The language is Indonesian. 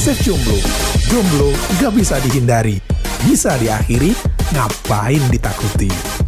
Safe Jomblo. Jomblo gak bisa dihindari. Bisa diakhiri, ngapain ditakuti?